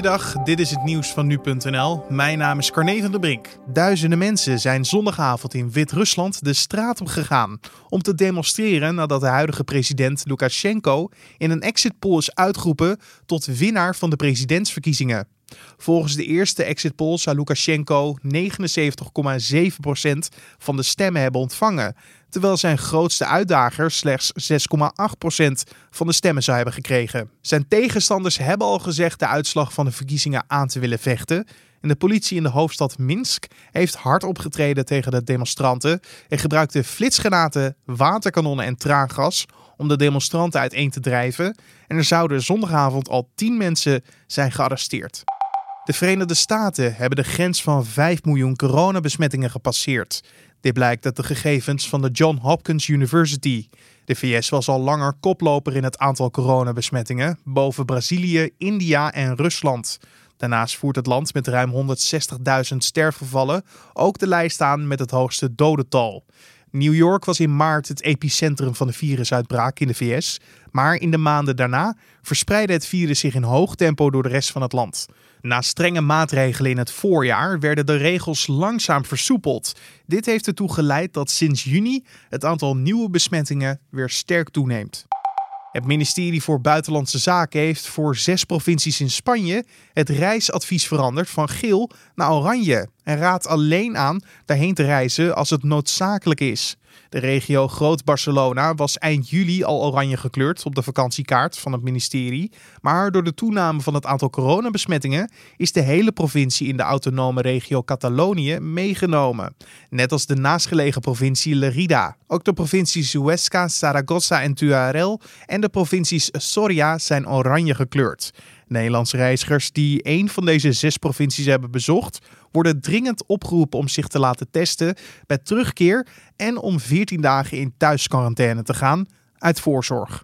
Goeiedag, dit is het nieuws van nu.nl. Mijn naam is Carne van der Brink. Duizenden mensen zijn zondagavond in Wit-Rusland de straat op gegaan om te demonstreren nadat de huidige president Lukashenko in een exit poll is uitgeroepen tot winnaar van de presidentsverkiezingen. Volgens de eerste exit poll zou Lukashenko 79,7% van de stemmen hebben ontvangen, terwijl zijn grootste uitdager slechts 6,8% van de stemmen zou hebben gekregen. Zijn tegenstanders hebben al gezegd de uitslag van de verkiezingen aan te willen vechten. En de politie in de hoofdstad Minsk heeft hard opgetreden tegen de demonstranten en gebruikte flitsgranaten, waterkanonnen en traangas om de demonstranten uiteen te drijven. En er zouden zondagavond al 10 mensen zijn gearresteerd. De Verenigde Staten hebben de grens van 5 miljoen coronabesmettingen gepasseerd. Dit blijkt uit de gegevens van de John Hopkins University. De VS was al langer koploper in het aantal coronabesmettingen, boven Brazilië, India en Rusland. Daarnaast voert het land met ruim 160.000 sterfgevallen ook de lijst aan met het hoogste dodental. New York was in maart het epicentrum van de virusuitbraak in de VS, maar in de maanden daarna verspreidde het virus zich in hoog tempo door de rest van het land. Na strenge maatregelen in het voorjaar werden de regels langzaam versoepeld. Dit heeft ertoe geleid dat sinds juni het aantal nieuwe besmettingen weer sterk toeneemt. Het ministerie voor Buitenlandse Zaken heeft voor zes provincies in Spanje het reisadvies veranderd van geel naar oranje en raadt alleen aan daarheen te reizen als het noodzakelijk is. De regio Groot-Barcelona was eind juli al oranje gekleurd op de vakantiekaart van het ministerie. Maar door de toename van het aantal coronabesmettingen is de hele provincie in de autonome regio Catalonië meegenomen. Net als de naastgelegen provincie Lerida. Ook de provincies Huesca, Zaragoza en Tuarel en de provincies Soria zijn oranje gekleurd. Nederlandse reizigers die één van deze zes provincies hebben bezocht, worden dringend opgeroepen om zich te laten testen bij terugkeer en om 14 dagen in thuisquarantaine te gaan uit voorzorg.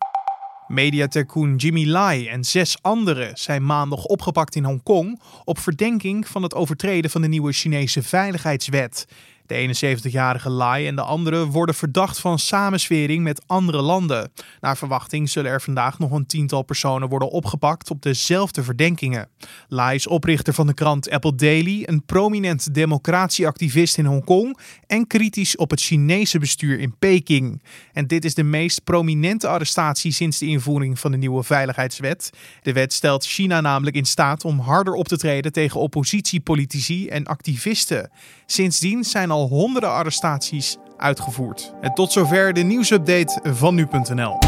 Mediatycoon Jimmy Lai en zes anderen zijn maandag opgepakt in Hongkong op verdenking van het overtreden van de nieuwe Chinese veiligheidswet. De 71-jarige Lai en de anderen worden verdacht van samenswering met andere landen. Naar verwachting zullen er vandaag nog een tiental personen worden opgepakt op dezelfde verdenkingen. Lai is oprichter van de krant Apple Daily, een prominent democratieactivist in Hongkong en kritisch op het Chinese bestuur in Peking. En dit is de meest prominente arrestatie sinds de invoering van de nieuwe veiligheidswet. De wet stelt China namelijk in staat om harder op te treden tegen oppositiepolitici en activisten. Sindsdien zijn al honderden arrestaties uitgevoerd. En tot zover de nieuwsupdate van nu.nl.